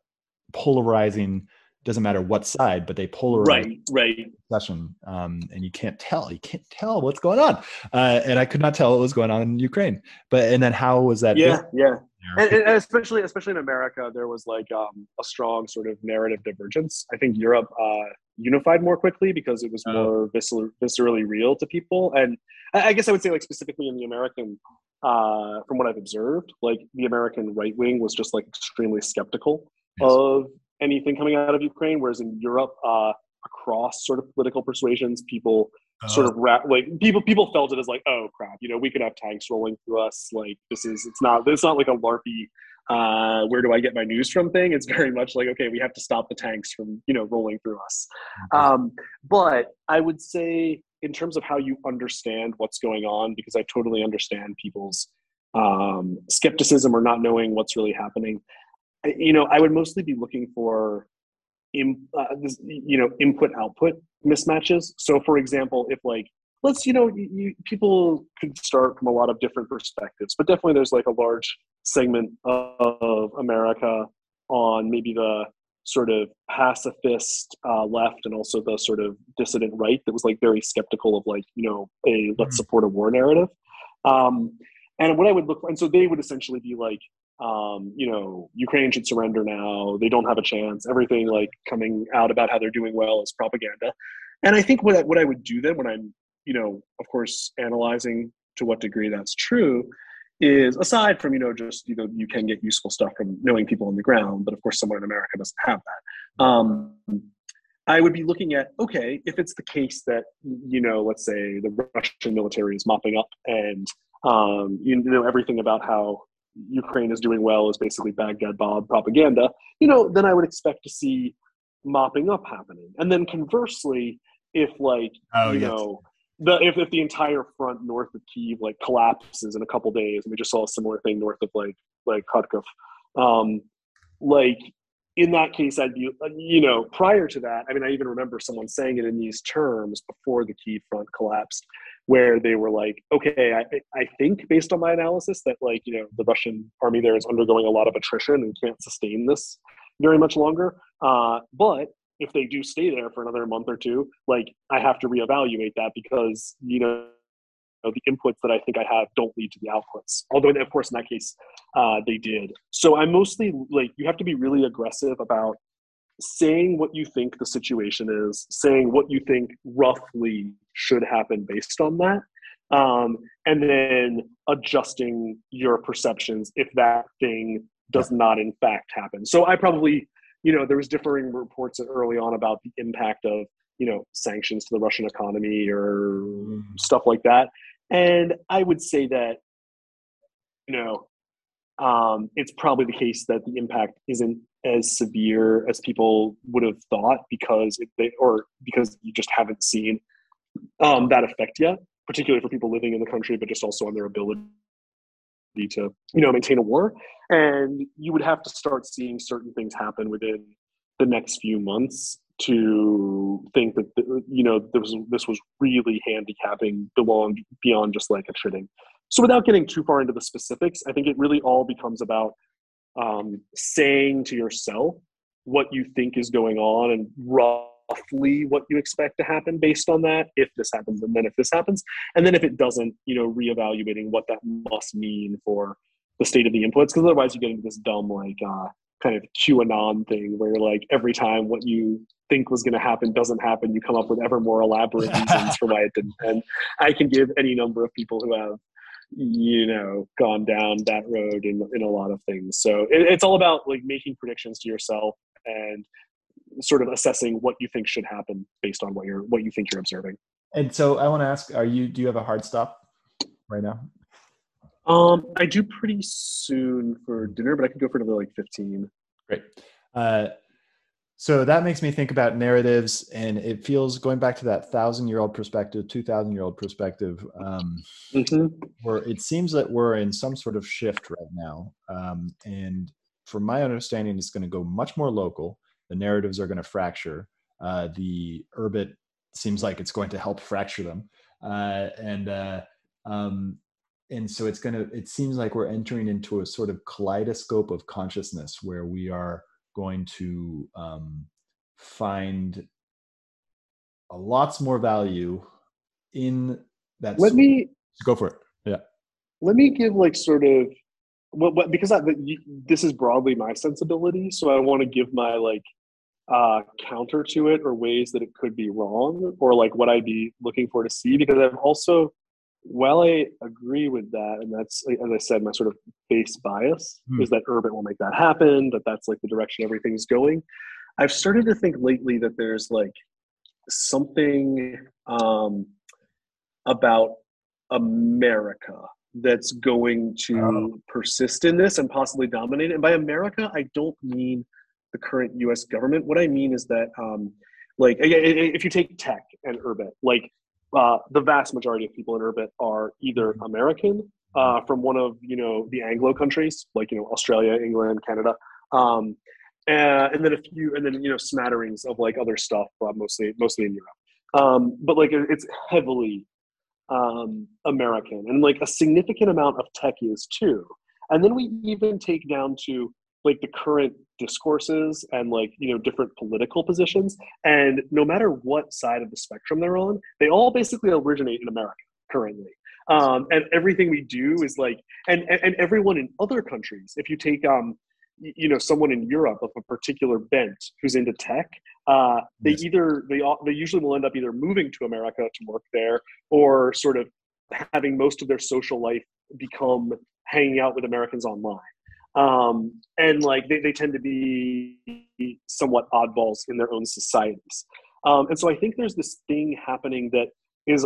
polarizing doesn't matter what side, but they polarize right, right. Session, um, and you can't tell. You can't tell what's going on. Uh, and I could not tell what was going on in Ukraine. But and then how was that? Yeah, yeah. And, and, especially especially in America, there was like um, a strong sort of narrative divergence. I think Europe uh, unified more quickly because it was oh. more viscer- viscerally real to people. And I, I guess I would say like specifically in the American, uh, from what I've observed, like the American right wing was just like extremely skeptical yes. of anything coming out of Ukraine, whereas in Europe, uh, across sort of political persuasions, people uh, sort of ra- like people people felt it as like, oh crap, you know, we could have tanks rolling through us. Like this is it's not it's not like a larpy. Uh, where do I get my news from thing? It's very much like okay, we have to stop the tanks from you know rolling through us. Um, but I would say in terms of how you understand what's going on, because I totally understand people's um, skepticism or not knowing what's really happening you know, I would mostly be looking for, in, uh, this, you know, input output mismatches. So, for example, if like let's you know you, you, people could start from a lot of different perspectives but definitely there's like a large segment of america on maybe the sort of pacifist uh, left and also the sort of dissident right that was like very skeptical of like you know a let's mm-hmm. support a war narrative um, and what i would look for and so they would essentially be like um, you know, Ukraine should surrender now. They don't have a chance. Everything like coming out about how they're doing well is propaganda. And I think what I, what I would do then when I'm you know, of course, analyzing to what degree that's true is aside from you know just you know you can get useful stuff from knowing people on the ground, but of course someone in America doesn't have that. Um, I would be looking at okay if it's the case that you know let's say the Russian military is mopping up and um, you know everything about how Ukraine is doing well is basically Baghdad Bob propaganda. You know then I would expect to see mopping up happening, and then conversely if like oh, you yes. know the if, if the entire front north of Kiev like collapses in a couple days, and we just saw a similar thing north of like like Kharkov, um, like in that case, I'd be you know prior to that. I mean, I even remember someone saying it in these terms before the Kiev front collapsed, where they were like, okay, I I think based on my analysis that like you know the Russian army there is undergoing a lot of attrition and can't sustain this very much longer. Uh, but if they do stay there for another month or two, like I have to reevaluate that because you know the inputs that I think I have don't lead to the outputs. Although, of course, in that case, uh, they did. So I'm mostly like you have to be really aggressive about saying what you think the situation is, saying what you think roughly should happen based on that, um, and then adjusting your perceptions if that thing does not in fact happen. So I probably you know, there was differing reports early on about the impact of, you know, sanctions to the Russian economy or mm. stuff like that. And I would say that, you know, um, it's probably the case that the impact isn't as severe as people would have thought because they or because you just haven't seen um, that effect yet, particularly for people living in the country, but just also on their ability to you know maintain a war. And you would have to start seeing certain things happen within the next few months to think that you know this was this was really handicapping belong beyond just like a trading so without getting too far into the specifics i think it really all becomes about um, saying to yourself what you think is going on and roughly what you expect to happen based on that if this happens and then if this happens. And then if it doesn't you know reevaluating what that must mean for the state of the inputs because otherwise you get into this dumb like uh, kind of qanon thing where like every time what you think was going to happen doesn't happen you come up with ever more elaborate reasons for why it didn't. And i can give any number of people who have you know gone down that road in, in a lot of things so it, it's all about like making predictions to yourself and sort of assessing what you think should happen based on what you're what you think you're observing. And so I want to ask, are you do you have a hard stop right now? Um, I do pretty soon for dinner, but I could go for another like 15. Great. Uh, so that makes me think about narratives, and it feels going back to that thousand year old perspective, two thousand year old perspective, um, mm-hmm. where it seems that we're in some sort of shift right now. Um, and from my understanding, it's going to go much more local the narratives are going to fracture. Uh, the Urbit seems like it's going to help fracture them, uh, and uh, um, and so it's going to. It seems like we're entering into a sort of kaleidoscope of consciousness where we are going to um, find a lots more value in that. Let me go for it. Yeah. Let me give like sort of well, because I, this is broadly my sensibility, so I want to give my like uh, counter to it or ways that it could be wrong or like what I'd be looking for to see because I've also while I agree with that and that's as I said my sort of base bias hmm. is that urbit will make that happen that that's like the direction everything's going I've started to think lately that there's like something um, about America that's going to oh. persist in this and possibly dominate. And by America, I don't mean the current U.S. government. What I mean is that, um, like, if you take tech and urbit, like uh, the vast majority of people in Urbit are either mm-hmm. American uh, from one of you know the Anglo countries, like you know Australia, England, Canada, um, and, and, then a few, and then you know smatterings of like other stuff, uh, mostly mostly in Europe. Um, but like it's heavily um, American, and like a significant amount of tech is too. And then we even take down to like the current discourses and like you know different political positions. And no matter what side of the spectrum they're on they all basically originate in america currently. Um, and everything we do is like and, and, and everyone in other countries if you take um you know someone in Europe of a particular bent who's into tech, uh, they either they they usually will end up either moving to America to work there or sort of having most of their social life become hanging out with Americans online. Um, and like they, they tend to be somewhat oddballs in their own societies. Um, and so I think there's this thing happening that is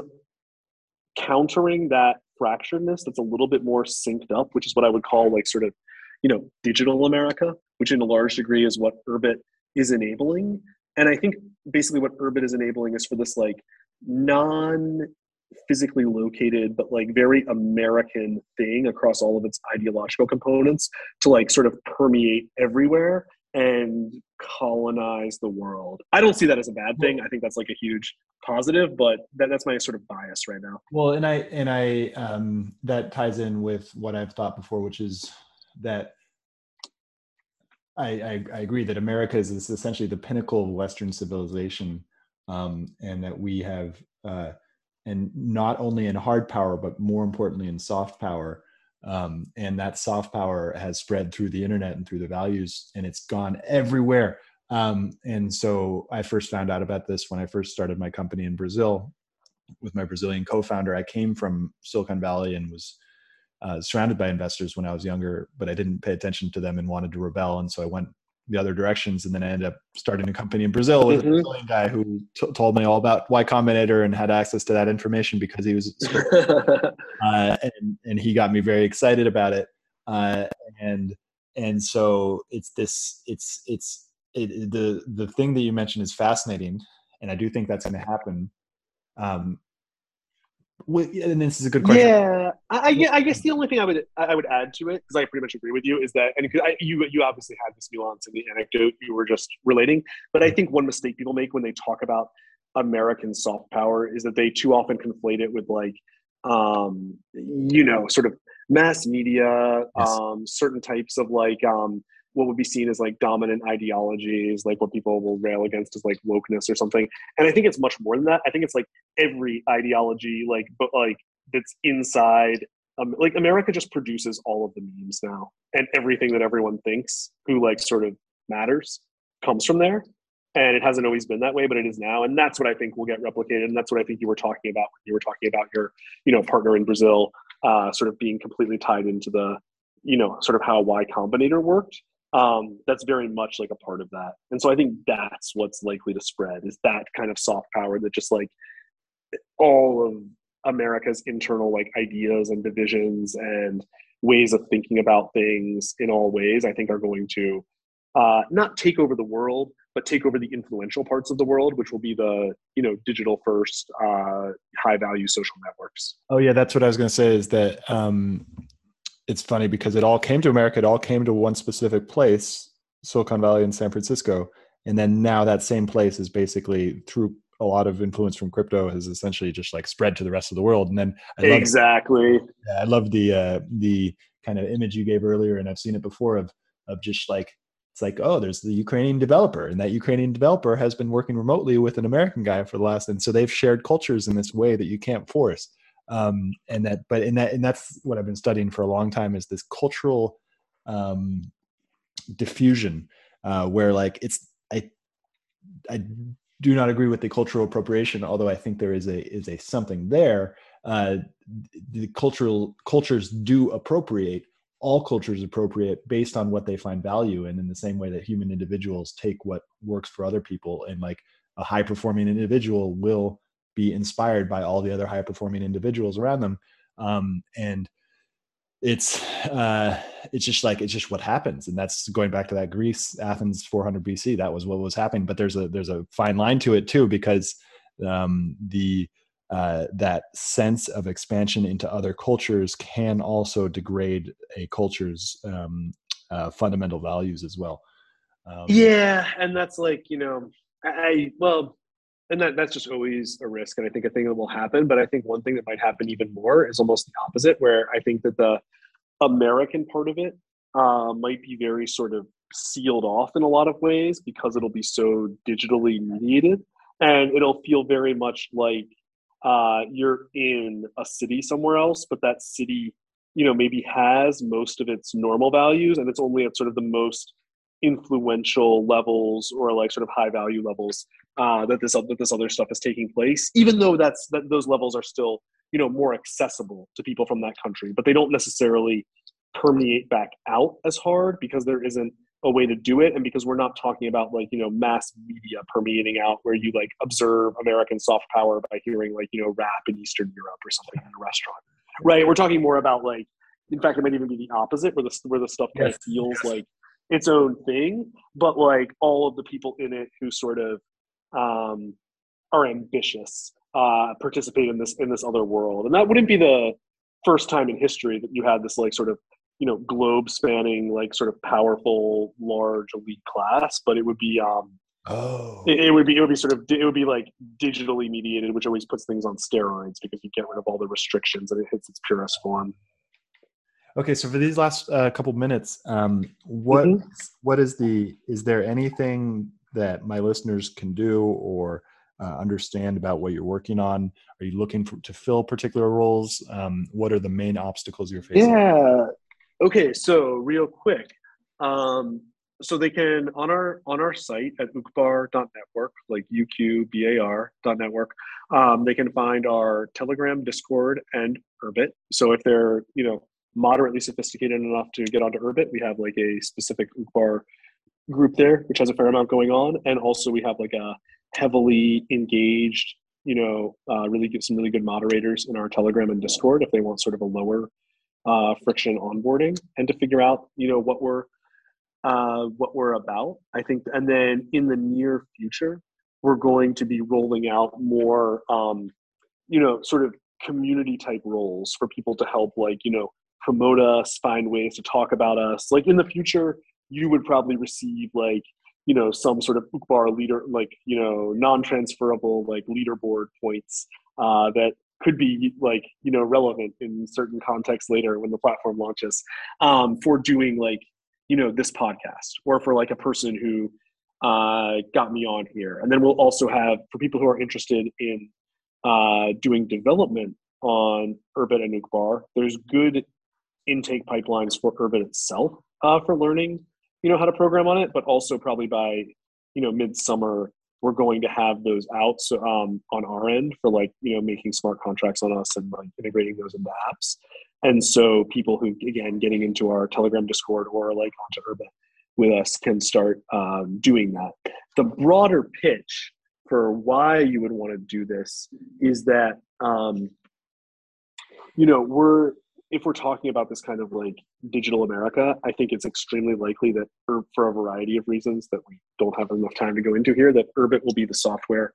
countering that fracturedness that's a little bit more synced up, which is what I would call like sort of, you know, digital America, which in a large degree is what Urbit is enabling. And I think basically what Urbit is enabling is for this like non physically located but like very american thing across all of its ideological components to like sort of permeate everywhere and colonize the world. I don't see that as a bad thing. I think that's like a huge positive, but that, that's my sort of bias right now. Well, and I and I um, that ties in with what I've thought before, which is that I, I, I agree that America is, is, essentially the pinnacle of Western civilization, um, and that we have, uh, and not only in hard power, but more importantly in soft power, um, and that soft power has spread through the internet and through the values and it's gone everywhere. Um, and so i first found out about this when i first started my company in brazil with my brazilian co-founder. I came from silicon valley and was uh, surrounded by investors when i was younger but i didn't pay attention to them and wanted to rebel. And so i went the other directions. And then I ended up starting a company in Brazil with mm-hmm. a Brazilian guy who t- told me all about Y Combinator and had access to that information because he was, uh, and, and he got me very excited about it. Uh, and, and so it's this, it's, it's, it, the, the thing that you mentioned is fascinating. And I do think that's going to happen. Um, and this is a good question. Yeah, I, I, guess the only thing I would I would add to it because I pretty much agree with you is that and I, you you obviously had this nuance in the anecdote you were just relating, but I think one mistake people make when they talk about American soft power is that they too often conflate it with like um, you know sort of mass media, yes. um, certain types of like um, what would be seen as like dominant ideologies, like what people will rail against is like wokeness or something. And I think it's much more than that. I think it's like every ideology, like but like that's inside. Um, like America just produces all of the memes now, and everything that everyone thinks who like sort of matters comes from there. And it hasn't always been that way, but it is now, and that's what I think will get replicated. And that's what I think you were talking about when you were talking about your, you know, partner in Brazil, uh, sort of being completely tied into the, you know, sort of how Y Combinator worked um, that's very much like a part of that. And so I think that's what's likely to spread is that kind of soft power that just like all of America's internal like ideas and divisions and ways of thinking about things in all ways, I think are going to uh, not take over the world, but take over the influential parts of the world, which will be the you know digital first, uh, high value social networks. Oh yeah, that's what I was going to say. Is that um, it's funny because it all came to America. It all came to one specific place, Silicon Valley and San Francisco, and then now that same place is basically through a lot of influence from crypto has essentially just like spread to the rest of the world. And then I exactly, love, yeah, I love the uh, the kind of image you gave earlier, and I've seen it before of of just like it's like oh there's the ukrainian developer and that ukrainian developer has been working remotely with an american guy for the last and so they've shared cultures in this way that you can't force um, and that but in that and that's what i've been studying for a long time is this cultural um, diffusion uh, where like it's i i do not agree with the cultural appropriation although i think there is a is a something there. Uh, the cultural cultures do appropriate all cultures appropriate based on what they find value in in the same way that human individuals take what works for other people. And like a high performing individual will be inspired by all the other high performing individuals around them. Um, and it's uh, it's just like it's just what happens. And that's going back to that greece athens 400 bc that was what was happening. But there's a there's a fine line to it too because um, the uh, that sense of expansion into other cultures can also degrade a culture's um, uh, fundamental values as well. Um, yeah and that's like you know i well and that, that's just always a risk and i think a thing that will happen but i think one thing that might happen even more is almost the opposite where i think that the american part of it uh, might be very sort of sealed off in a lot of ways because it'll be so digitally needed. And it'll feel very much like uh, you're in a city somewhere else but that city you know maybe has most of its normal values and it's only at sort of the most influential levels or like sort of high value levels uh, that this that this other stuff is taking place even though that's that those levels are still you know more accessible to people from that country. But they don't necessarily permeate back out as hard because there isn't a way to do it. And because we're not talking about like you know mass media permeating out where you like observe american soft power by hearing like you know rap in eastern europe or something in a restaurant. Right? We're talking more about like in fact it might even be the opposite where the where the stuff kind of feels like its own thing but like all of the people in it who sort of um are ambitious uh participate in this in this other world. And that wouldn't be the first time in history that you had this like sort of you know globe spanning like sort of powerful large elite class but it would be um oh. it, it, would be it would be sort of it would be like digitally mediated which always puts things on steroids because you get rid of all the restrictions and it hits its purest form okay so for these last uh, couple minutes um what mm-hmm. what is the is there anything that my listeners can do or uh, understand about what you're working on? Are you looking for, to fill particular roles? Um, what are the main obstacles you're facing? Yeah, Okay, so real quick, um, so they can on our on our site at uqbar.network, like uqbar.network, um, they can find our Telegram, Discord, and Urbit. So if they're you know moderately sophisticated enough to get onto Urbit, we have like a specific Uqbar group there, which has a fair amount going on, and also we have like a heavily engaged, you know, uh, really good some really good moderators in our Telegram and Discord if they want sort of a lower uh, friction onboarding and to figure out you know what we're uh, what we're about. I think and then in the near future we're going to be rolling out more um, you know sort of community type roles for people to help like you know promote us find ways to talk about us. Like in the future you would probably receive like you know some sort of Uqbar leader like you know non-transferable like leaderboard points uh, that could be like you know relevant in certain contexts later when the platform launches um, for doing like you know this podcast or for like a person who uh, got me on here. And then we'll also have for people who are interested in uh, doing development on Urbit and Uqbar there's good intake pipelines for Urbit itself uh, for learning you know how to program on it but also probably by you know midsummer we're going to have those out so, um, on our end for like you know making smart contracts on us and like integrating those into apps. And so people who again getting into our telegram discord or like onto Urbit with us can start um, doing that. The broader pitch for why you would want to do this is that um, you know we're if we're talking about this kind of like digital America, I think it's extremely likely that for a variety of reasons that we don't have enough time to go into here, that Urbit will be the software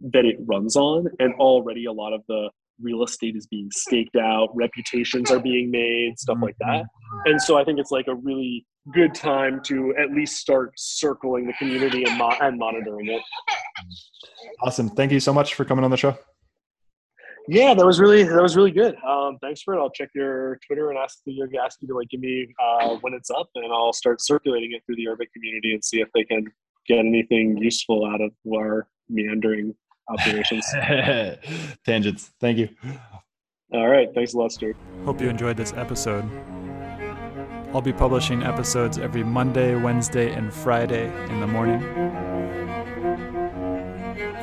that it runs on. And already a lot of the real estate is being staked out, reputations are being made, stuff like that. Mm-hmm. And so I think it's like a really good time to at least start circling the community and, mo- and monitoring it. Awesome. Thank you so much for coming on the show. Yeah, that was really that was really good. Um, thanks for it. I'll check your Twitter and ask you ask you to like give me uh, when it's up, and I'll start circulating it through the Urbit community and see if they can get anything useful out of our meandering observations. Tangents. Thank you. All right. Thanks a lot, Stuart. Hope you enjoyed this episode. I'll be publishing episodes every Monday, Wednesday, and Friday in the morning.